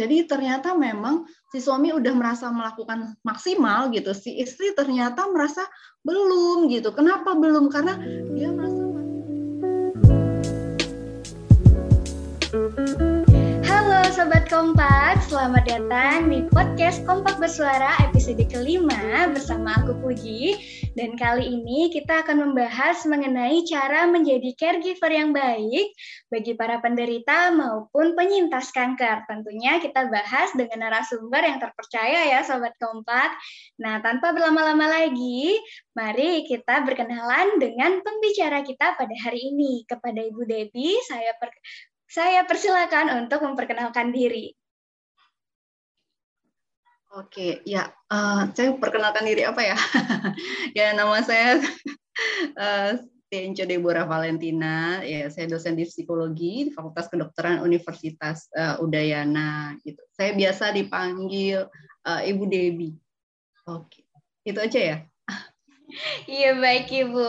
Jadi ternyata memang si suami udah merasa melakukan maksimal gitu, si istri ternyata merasa belum gitu. Kenapa belum? Karena dia merasa Sobat Kompak, selamat datang di podcast Kompak Bersuara episode kelima bersama aku Puji. Dan kali ini kita akan membahas mengenai cara menjadi caregiver yang baik bagi para penderita maupun penyintas kanker. Tentunya kita bahas dengan narasumber yang terpercaya ya Sobat Kompak. Nah, tanpa berlama-lama lagi, mari kita berkenalan dengan pembicara kita pada hari ini. Kepada Ibu Debbie, saya per saya persilakan untuk memperkenalkan diri. Oke, ya, uh, saya perkenalkan diri apa ya? ya, nama saya uh, Tenco Deborah Valentina. Ya, saya dosen di psikologi di Fakultas Kedokteran Universitas uh, Udayana. Gitu. Saya biasa dipanggil uh, Ibu Debi. Oke, itu aja ya. Iya baik Ibu.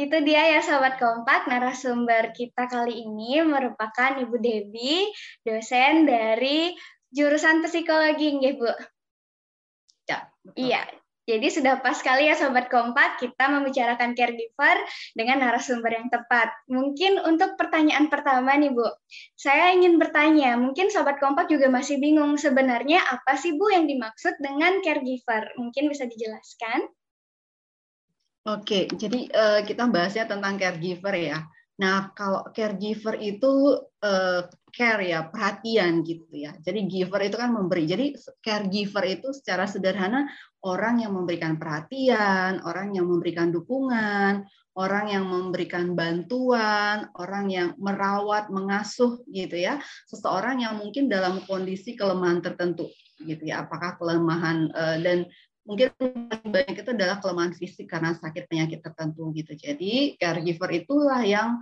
Itu dia ya Sobat Kompak, narasumber kita kali ini merupakan Ibu Debi, dosen dari jurusan psikologi, ya Bu? Ya, betul. Iya, jadi sudah pas sekali ya Sobat Kompak, kita membicarakan caregiver dengan narasumber yang tepat. Mungkin untuk pertanyaan pertama nih Bu, saya ingin bertanya, mungkin Sobat Kompak juga masih bingung sebenarnya apa sih Bu yang dimaksud dengan caregiver? Mungkin bisa dijelaskan? Oke, jadi uh, kita bahasnya tentang caregiver ya. Nah, kalau caregiver itu uh, care ya, perhatian gitu ya. Jadi giver itu kan memberi. Jadi caregiver itu secara sederhana orang yang memberikan perhatian, orang yang memberikan dukungan, orang yang memberikan bantuan, orang yang merawat, mengasuh gitu ya. Seseorang yang mungkin dalam kondisi kelemahan tertentu gitu ya. Apakah kelemahan uh, dan mungkin banyak itu adalah kelemahan fisik karena sakit penyakit tertentu gitu. Jadi caregiver itulah yang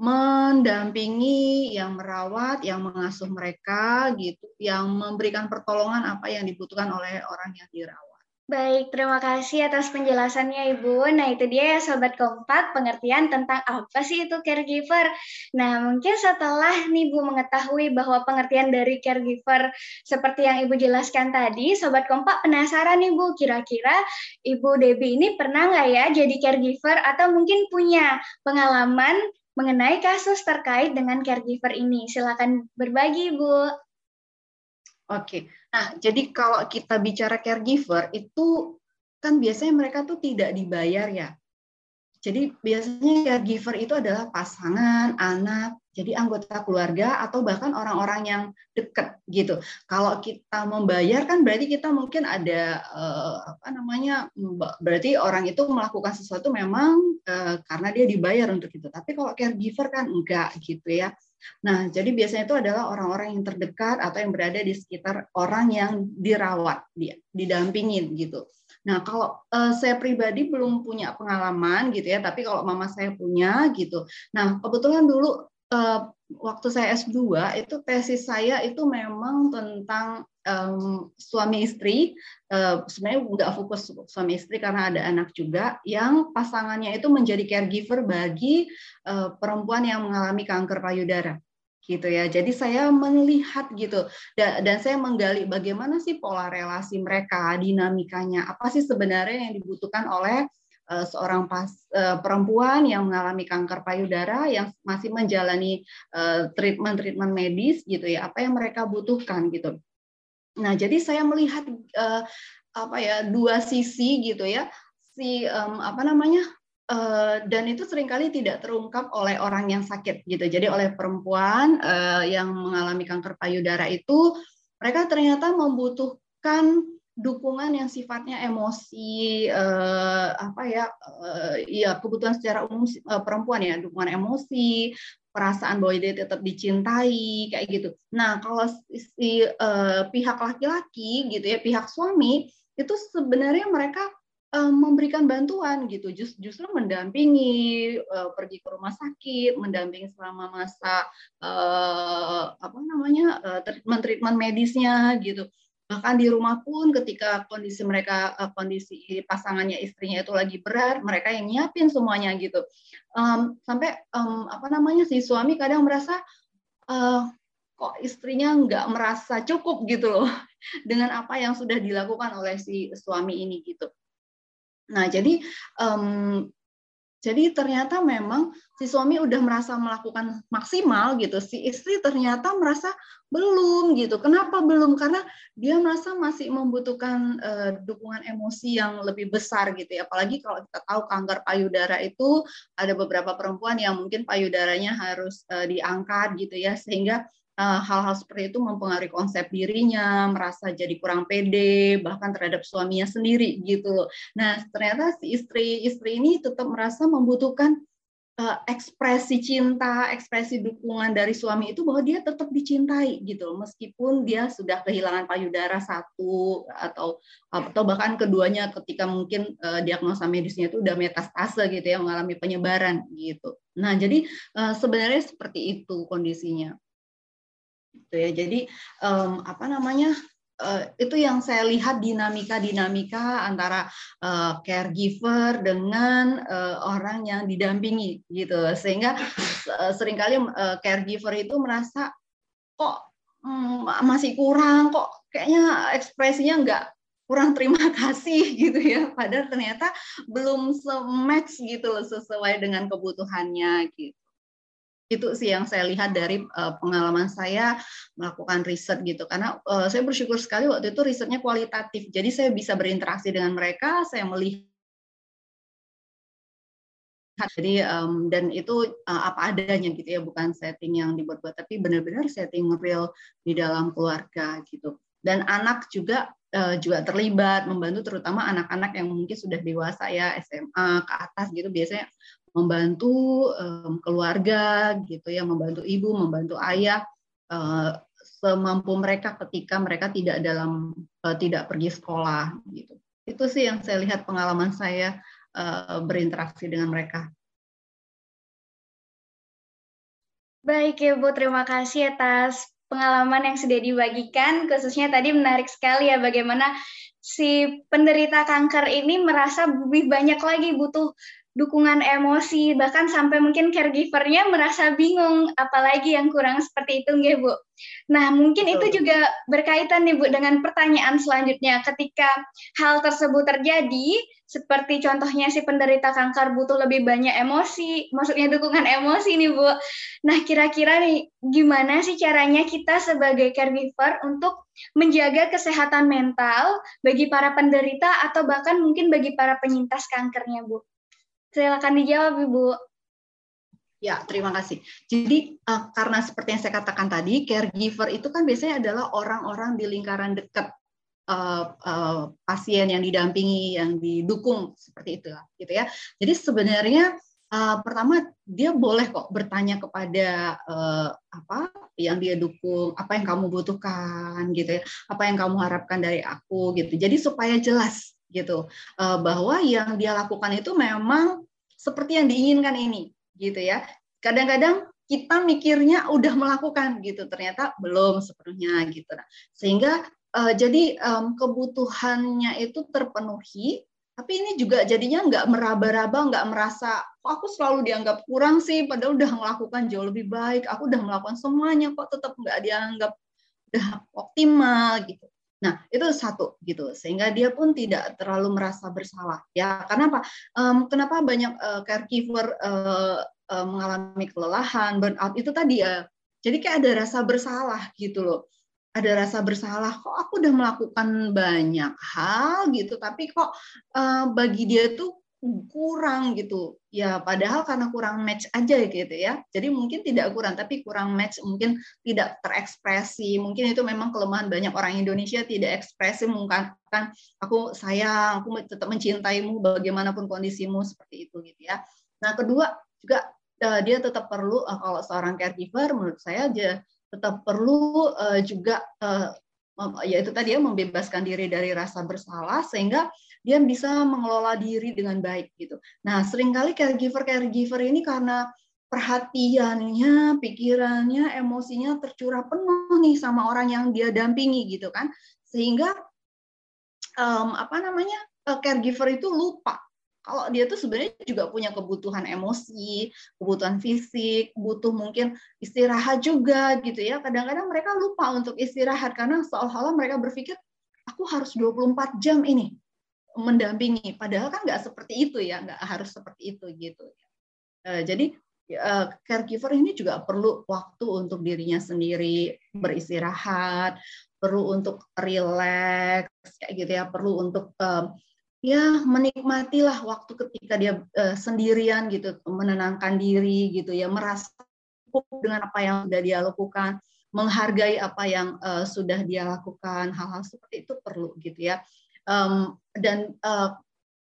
mendampingi, yang merawat, yang mengasuh mereka gitu, yang memberikan pertolongan apa yang dibutuhkan oleh orang yang dirawat. Baik, terima kasih atas penjelasannya Ibu. Nah, itu dia ya Sobat Kompak, pengertian tentang apa sih itu caregiver. Nah, mungkin setelah nih Bu mengetahui bahwa pengertian dari caregiver seperti yang Ibu jelaskan tadi, Sobat Kompak penasaran nih Bu, kira-kira Ibu Debi ini pernah nggak ya jadi caregiver atau mungkin punya pengalaman mengenai kasus terkait dengan caregiver ini? Silakan berbagi, Bu. Oke, nah jadi kalau kita bicara caregiver itu kan biasanya mereka tuh tidak dibayar ya. Jadi biasanya caregiver itu adalah pasangan, anak, jadi anggota keluarga atau bahkan orang-orang yang dekat gitu. Kalau kita membayar kan berarti kita mungkin ada eh, apa namanya berarti orang itu melakukan sesuatu memang eh, karena dia dibayar untuk itu. Tapi kalau caregiver kan enggak gitu ya. Nah, jadi biasanya itu adalah orang-orang yang terdekat atau yang berada di sekitar orang yang dirawat, dia didampingin gitu. Nah, kalau uh, saya pribadi belum punya pengalaman gitu ya, tapi kalau mama saya punya gitu. Nah, kebetulan dulu uh, waktu saya S2 itu tesis saya itu memang tentang um, suami istri uh, sebenarnya nggak fokus suami istri karena ada anak juga yang pasangannya itu menjadi caregiver bagi uh, perempuan yang mengalami kanker payudara gitu ya. Jadi saya melihat gitu dan, saya menggali bagaimana sih pola relasi mereka, dinamikanya, apa sih sebenarnya yang dibutuhkan oleh Eh, seorang pas, uh, perempuan yang mengalami kanker payudara yang masih menjalani uh, treatment-treatment medis gitu ya apa yang mereka butuhkan gitu. Nah jadi saya melihat apa ya dua sisi gitu ya si apa namanya dan itu sering kali tidak terungkap oleh orang yang sakit gitu. Jadi oleh perempuan yang mengalami kanker payudara itu mereka ternyata membutuhkan dukungan yang sifatnya emosi eh, apa ya eh, ya kebutuhan secara umum eh, perempuan ya dukungan emosi perasaan bahwa dia tetap dicintai kayak gitu. Nah kalau si eh, pihak laki-laki gitu ya pihak suami itu sebenarnya mereka eh, memberikan bantuan gitu Just, justru mendampingi eh, pergi ke rumah sakit mendampingi selama masa eh, apa namanya eh, treatment treatment medisnya gitu bahkan di rumah pun ketika kondisi mereka eh, kondisi pasangannya istrinya itu lagi berat mereka yang nyiapin semuanya gitu um, sampai um, apa namanya si suami kadang merasa uh, kok istrinya nggak merasa cukup gitu loh dengan apa yang sudah dilakukan oleh si suami ini gitu. Nah jadi um, jadi ternyata memang si suami udah merasa melakukan maksimal gitu, si istri ternyata merasa belum gitu. Kenapa belum? Karena dia merasa masih membutuhkan uh, dukungan emosi yang lebih besar gitu ya. Apalagi kalau kita tahu kanker payudara itu ada beberapa perempuan yang mungkin payudaranya harus uh, diangkat gitu ya, sehingga Eh, hal-hal seperti itu mempengaruhi konsep dirinya, merasa jadi kurang pede, bahkan terhadap suaminya sendiri gitu. Nah, ternyata si istri-istri ini tetap merasa membutuhkan uh, ekspresi cinta, ekspresi dukungan dari suami itu bahwa dia tetap dicintai gitu loh, meskipun dia sudah kehilangan payudara satu atau atau bahkan keduanya ketika mungkin uh, diagnosa medisnya itu udah metastase gitu ya, mengalami penyebaran gitu. Nah, jadi uh, sebenarnya seperti itu kondisinya gitu ya. Jadi um, apa namanya uh, itu yang saya lihat dinamika-dinamika antara uh, caregiver dengan uh, orang yang didampingi gitu. Sehingga uh, sering kali uh, caregiver itu merasa kok um, masih kurang kok kayaknya ekspresinya enggak kurang terima kasih gitu ya padahal ternyata belum sematch gitu loh sesuai dengan kebutuhannya gitu itu sih yang saya lihat dari uh, pengalaman saya melakukan riset gitu. Karena uh, saya bersyukur sekali waktu itu risetnya kualitatif. Jadi saya bisa berinteraksi dengan mereka saya melihat jadi um, dan itu uh, apa adanya gitu ya. Bukan setting yang dibuat-buat tapi benar-benar setting real di dalam keluarga gitu. Dan anak juga uh, juga terlibat membantu terutama anak-anak yang mungkin sudah dewasa ya SMA ke atas gitu. Biasanya membantu um, keluarga gitu ya, membantu ibu, membantu ayah uh, semampu mereka ketika mereka tidak dalam uh, tidak pergi sekolah gitu. Itu sih yang saya lihat pengalaman saya uh, berinteraksi dengan mereka. Baik ya Bu, terima kasih atas pengalaman yang sudah dibagikan, khususnya tadi menarik sekali ya bagaimana si penderita kanker ini merasa lebih banyak lagi butuh dukungan emosi bahkan sampai mungkin caregivernya merasa bingung apalagi yang kurang seperti itu nggih Bu. Nah, mungkin Betul. itu juga berkaitan nih Bu dengan pertanyaan selanjutnya ketika hal tersebut terjadi seperti contohnya si penderita kanker butuh lebih banyak emosi, maksudnya dukungan emosi nih Bu. Nah, kira-kira nih gimana sih caranya kita sebagai caregiver untuk menjaga kesehatan mental bagi para penderita atau bahkan mungkin bagi para penyintas kankernya Bu? Silakan dijawab, Ibu. Ya, terima kasih. Jadi uh, karena seperti yang saya katakan tadi, caregiver itu kan biasanya adalah orang-orang di lingkaran dekat uh, uh, pasien yang didampingi, yang didukung seperti itu, gitu ya. Jadi sebenarnya uh, pertama dia boleh kok bertanya kepada uh, apa yang dia dukung, apa yang kamu butuhkan, gitu ya, apa yang kamu harapkan dari aku, gitu. Jadi supaya jelas gitu. Uh, bahwa yang dia lakukan itu memang seperti yang diinginkan ini gitu ya. Kadang-kadang kita mikirnya udah melakukan gitu ternyata belum sepenuhnya gitu. Nah sehingga uh, jadi um, kebutuhannya itu terpenuhi tapi ini juga jadinya nggak meraba-raba, nggak merasa kok aku selalu dianggap kurang sih, padahal udah melakukan jauh lebih baik, aku udah melakukan semuanya kok tetap nggak dianggap udah optimal gitu. Nah, itu satu gitu, sehingga dia pun tidak terlalu merasa bersalah. Ya, karena apa? Um, kenapa banyak uh, caregiver uh, uh, mengalami kelelahan, burnout itu tadi ya. Jadi kayak ada rasa bersalah gitu loh. Ada rasa bersalah, kok aku udah melakukan banyak hal gitu, tapi kok uh, bagi dia tuh kurang gitu. Ya padahal karena kurang match aja gitu ya. Jadi mungkin tidak kurang tapi kurang match mungkin tidak terekspresi. Mungkin itu memang kelemahan banyak orang Indonesia tidak ekspresi mengungkapkan aku sayang aku tetap mencintaimu bagaimanapun kondisimu seperti itu gitu ya. Nah kedua juga uh, dia tetap perlu uh, kalau seorang caregiver menurut saya aja tetap perlu uh, juga yaitu tadi ya membebaskan diri dari rasa bersalah sehingga dia bisa mengelola diri dengan baik gitu. Nah, sering kali caregiver caregiver ini karena perhatiannya, pikirannya, emosinya tercurah penuh nih sama orang yang dia dampingi gitu kan, sehingga um, apa namanya caregiver itu lupa kalau dia tuh sebenarnya juga punya kebutuhan emosi, kebutuhan fisik, butuh mungkin istirahat juga gitu ya. Kadang-kadang mereka lupa untuk istirahat karena seolah-olah mereka berpikir aku harus 24 jam ini mendampingi. Padahal kan nggak seperti itu ya, nggak harus seperti itu gitu. Uh, jadi uh, caregiver ini juga perlu waktu untuk dirinya sendiri beristirahat, perlu untuk relax kayak gitu ya, perlu untuk uh, ya menikmatilah waktu ketika dia sendirian gitu, menenangkan diri gitu ya, merasa cukup dengan apa yang sudah dia lakukan, menghargai apa yang sudah dia lakukan, hal-hal seperti itu perlu gitu ya. Um, dan uh,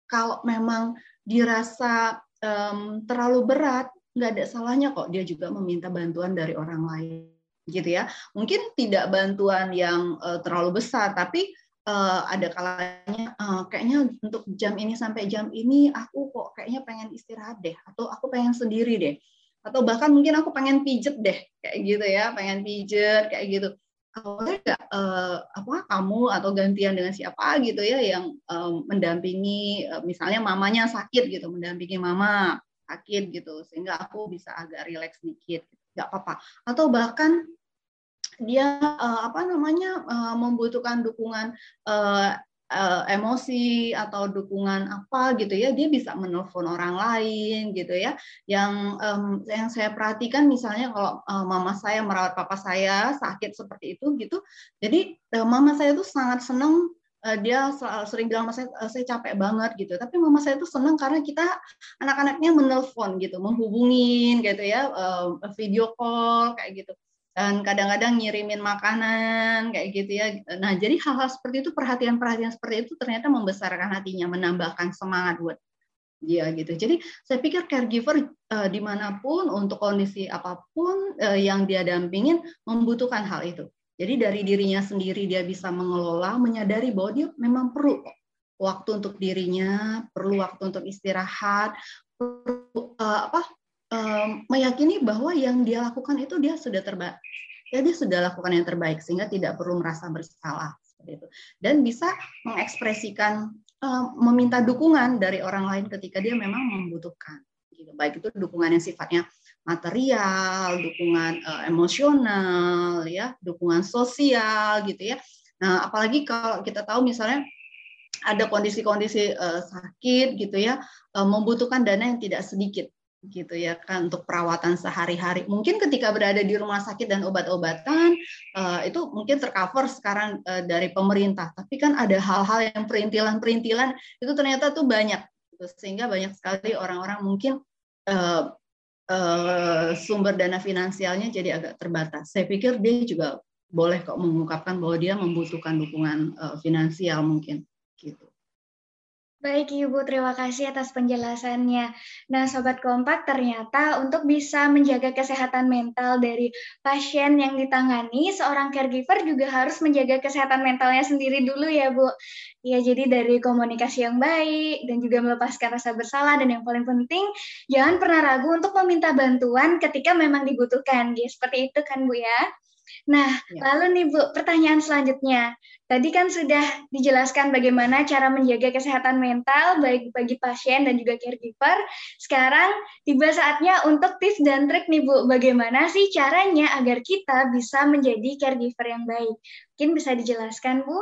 kalau memang dirasa um, terlalu berat, nggak ada salahnya kok dia juga meminta bantuan dari orang lain gitu ya. Mungkin tidak bantuan yang uh, terlalu besar, tapi uh, ada kalanya uh, kayaknya untuk jam ini sampai jam ini aku kok kayaknya pengen istirahat deh atau aku pengen sendiri deh atau bahkan mungkin aku pengen pijet deh kayak gitu ya pengen pijet kayak gitu nggak uh, apa kamu atau gantian dengan siapa gitu ya yang um, mendampingi uh, misalnya mamanya sakit gitu mendampingi mama sakit gitu sehingga aku bisa agak rileks dikit nggak apa-apa. Atau bahkan dia uh, apa namanya uh, membutuhkan dukungan uh, uh, emosi atau dukungan apa gitu ya dia bisa menelpon orang lain gitu ya. Yang um, yang saya perhatikan misalnya kalau uh, mama saya merawat papa saya sakit seperti itu gitu jadi uh, mama saya tuh sangat senang dia sering bilang saya saya capek banget gitu. Tapi mama saya tuh senang karena kita anak-anaknya menelpon gitu menghubungin gitu ya video call kayak gitu dan kadang-kadang ngirimin makanan kayak gitu ya. Nah, jadi hal-hal seperti itu perhatian-perhatian seperti itu ternyata membesarkan hatinya, menambahkan semangat buat dia gitu. Jadi saya pikir caregiver uh, di mana pun untuk kondisi apa pun uh, yang dia dampingin membutuhkan hal itu. Jadi dari dirinya sendiri dia bisa mengelola, menyadari bahwa dia memang perlu waktu untuk dirinya, perlu waktu untuk istirahat, perlu uh, apa um, meyakini bahwa yang dia lakukan itu dia sudah terbaik, ya dia sudah lakukan yang terbaik sehingga tidak perlu merasa bersalah seperti itu. Dan bisa mengekspresikan um, meminta dukungan dari orang lain ketika dia memang membutuhkan gitu. Baik itu dukungan yang sifatnya material, dukungan uh, emosional, ya, dukungan sosial, gitu ya. Nah, apalagi kalau kita tahu misalnya ada kondisi-kondisi uh, sakit, gitu ya, uh, membutuhkan dana yang tidak sedikit, gitu ya kan untuk perawatan sehari-hari. Mungkin ketika berada di rumah sakit dan obat-obatan uh, itu mungkin tercover sekarang uh, dari pemerintah, tapi kan ada hal-hal yang perintilan-perintilan itu ternyata tuh banyak, gitu. sehingga banyak sekali orang-orang mungkin uh, sumber dana finansialnya jadi agak terbatas. Saya pikir dia juga boleh kok mengungkapkan bahwa dia membutuhkan dukungan finansial mungkin gitu. Baik Ibu, terima kasih atas penjelasannya. Nah Sobat Kompak, ternyata untuk bisa menjaga kesehatan mental dari pasien yang ditangani, seorang caregiver juga harus menjaga kesehatan mentalnya sendiri dulu ya Bu. Ya jadi dari komunikasi yang baik dan juga melepaskan rasa bersalah dan yang paling penting jangan pernah ragu untuk meminta bantuan ketika memang dibutuhkan. Ya, seperti itu kan Bu ya. Nah, ya. lalu nih Bu, pertanyaan selanjutnya. Tadi kan sudah dijelaskan bagaimana cara menjaga kesehatan mental baik bagi pasien dan juga caregiver. Sekarang tiba saatnya untuk tips dan trik nih Bu, bagaimana sih caranya agar kita bisa menjadi caregiver yang baik? Mungkin bisa dijelaskan Bu?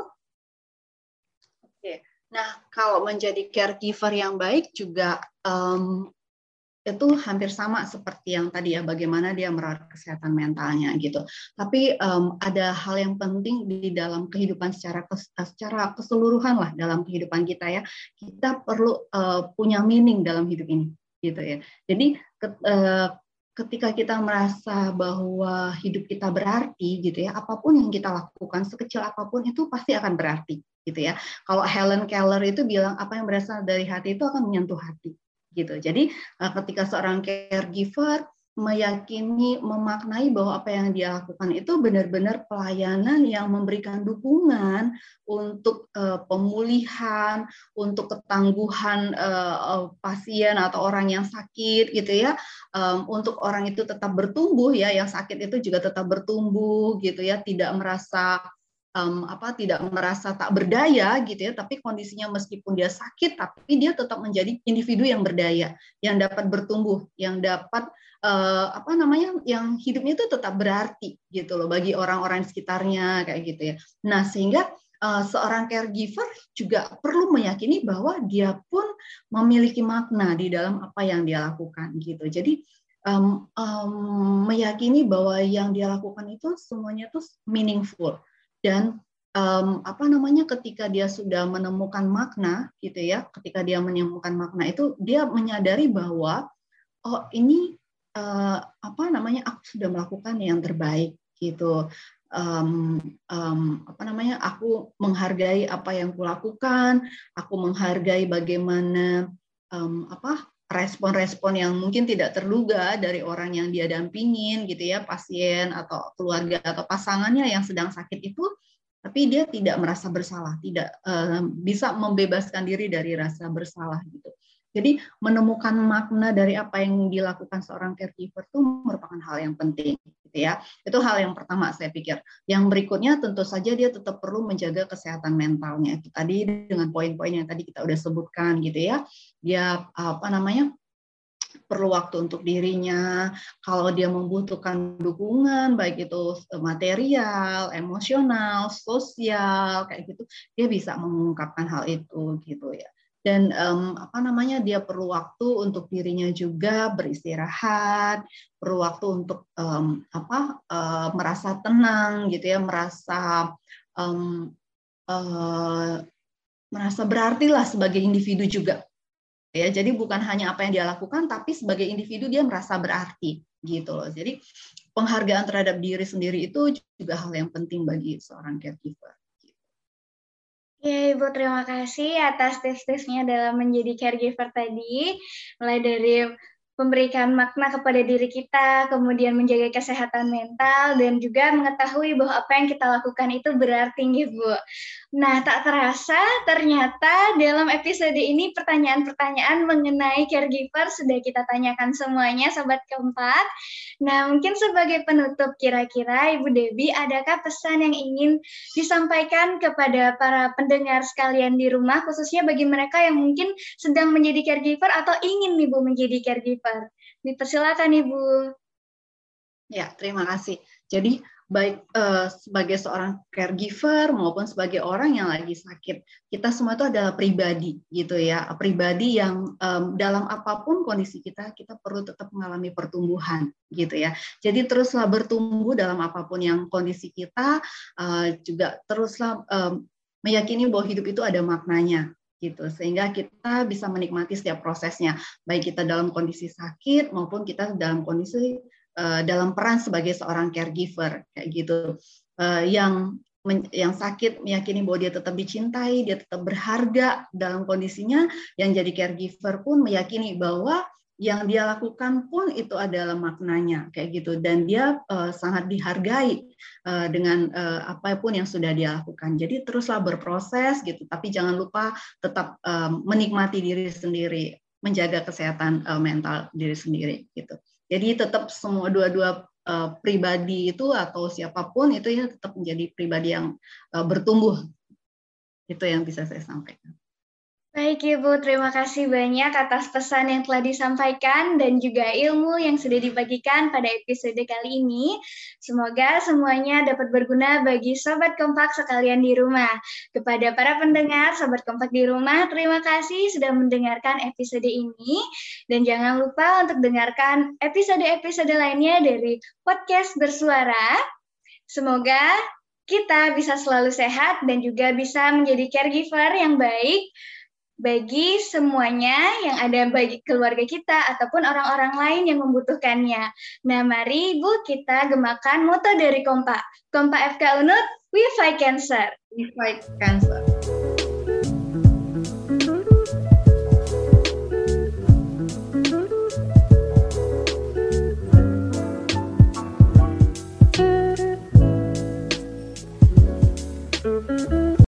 Oke, nah kalau menjadi caregiver yang baik juga um, itu hampir sama seperti yang tadi ya bagaimana dia merawat kesehatan mentalnya gitu. Tapi um, ada hal yang penting di dalam kehidupan secara kes, secara keseluruhan lah dalam kehidupan kita ya. Kita perlu uh, punya meaning dalam hidup ini gitu ya. Jadi ke, uh, ketika kita merasa bahwa hidup kita berarti gitu ya, apa pun yang kita lakukan sekecil apa pun itu pasti akan berarti gitu ya. Kalau Helen Keller itu bilang apa yang berasal dari hati itu akan menyentuh hati gitu. Jadi eh, ketika seorang caregiver meyakini, memaknai bahwa apa yang dia lakukan itu benar-benar pelayanan yang memberikan dukungan untuk uh, pemulihan, untuk ketangguhan uh, pasien atau orang yang sakit gitu ya, um, untuk orang itu tetap bertumbuh ya, yang sakit itu juga tetap bertumbuh gitu ya, tidak merasa um, apa tidak merasa tak berdaya gitu ya, tapi kondisinya meskipun dia sakit, tapi dia tetap menjadi individu yang berdaya, yang dapat bertumbuh, yang dapat uh, apa namanya, yang hidupnya itu tetap berarti gitu loh bagi orang-orang sekitarnya kayak gitu ya. Nah sehingga uh, seorang caregiver juga perlu meyakini bahwa dia pun memiliki makna di dalam apa yang dia lakukan gitu. Jadi um, um, meyakini bahwa yang dia lakukan itu semuanya itu meaningful dan um, apa namanya ketika dia sudah menemukan makna gitu ya ketika dia menemukan makna itu dia menyadari bahwa oh ini uh, apa namanya aku sudah melakukan yang terbaik gitu. Um, um, apa namanya aku menghargai apa yang kulakukan aku menghargai bagaimana um, apa respon-respon yang mungkin tidak terduga dari orang yang dia dampingin gitu ya pasien atau keluarga atau pasangannya yang sedang sakit itu tapi dia tidak merasa bersalah tidak uh, bisa membebaskan diri dari rasa bersalah gitu. Jadi menemukan makna dari apa yang dilakukan seorang caregiver itu merupakan hal yang penting gitu ya itu hal yang pertama saya pikir yang berikutnya tentu saja dia tetap perlu menjaga kesehatan mentalnya itu tadi dengan poin-poin yang tadi kita udah sebutkan gitu ya dia apa namanya perlu waktu untuk dirinya. Kalau dia membutuhkan dukungan, baik itu material, emosional, sosial, kayak gitu, dia bisa mengungkapkan hal itu gitu ya. Dan um, apa namanya dia perlu waktu untuk dirinya juga beristirahat, perlu waktu untuk um, apa uh, merasa tenang gitu ya, merasa um, uh, merasa berarti lah sebagai individu juga. Ya jadi bukan hanya apa yang dia lakukan tapi sebagai individu dia merasa berarti gitu loh. Jadi penghargaan terhadap diri sendiri itu juga hal yang penting bagi seorang caregiver Ya, Ibu, terima kasih atas tips-tipsnya dalam menjadi caregiver tadi. Mulai dari memberikan makna kepada diri kita, kemudian menjaga kesehatan mental, dan juga mengetahui bahwa apa yang kita lakukan itu berarti, Bu. Nah, tak terasa ternyata dalam episode ini pertanyaan-pertanyaan mengenai caregiver sudah kita tanyakan semuanya, Sobat Keempat. Nah, mungkin sebagai penutup kira-kira Ibu Debi, adakah pesan yang ingin disampaikan kepada para pendengar sekalian di rumah, khususnya bagi mereka yang mungkin sedang menjadi caregiver atau ingin Ibu menjadi caregiver? Dipersilakan Ibu. Ya, terima kasih. Jadi baik uh, sebagai seorang caregiver maupun sebagai orang yang lagi sakit kita semua itu adalah pribadi gitu ya. Pribadi yang um, dalam apa pun kondisi kita kita perlu tetap mengalami pertumbuhan gitu ya. Jadi teruslah bertumbuh dalam apa pun yang kondisi kita uh, juga teruslah um, meyakini bahwa hidup itu ada maknanya gitu. Sehingga kita bisa menikmati setiap prosesnya. Baik kita dalam kondisi sakit maupun kita dalam kondisi uh, dalam peran sebagai seorang caregiver kayak gitu uh, yang yang sakit meyakini bahwa dia tetap dicintai, dia tetap berharga dalam kondisinya, yang jadi caregiver pun meyakini bahwa yang dia lakukan pun itu adalah maknanya kayak gitu dan dia uh, sangat dihargai uh, dengan uh, apa pun yang sudah dia lakukan. Jadi teruslah berproses gitu, tapi jangan lupa tetap uh, menikmati diri sendiri, menjaga kesehatan uh, mental diri sendiri gitu. Jadi tetap semua dua-dua uh, pribadi itu atau siapa pun itu ya tetap menjadi pribadi yang uh, bertumbuh. Itu yang bisa saya sampaikan. Baik Ibu, terima kasih banyak atas pesan yang telah disampaikan dan juga ilmu yang sudah dibagikan pada episode kali ini. Semoga semuanya dapat berguna bagi Sobat Kompak sekalian di rumah. Kepada para pendengar Sobat Kompak di rumah, terima kasih sudah mendengarkan episode ini. Dan jangan lupa untuk dengarkan episode-episode lainnya dari Podcast Bersuara. Semoga kita bisa selalu sehat dan juga bisa menjadi caregiver yang baik bagi semuanya yang ada bagi keluarga kita ataupun orang-orang lain yang membutuhkannya. Nah, mari Ibu kita gemakan moto dari Kompa. Kompa FK Unut, we fight cancer. We fight cancer.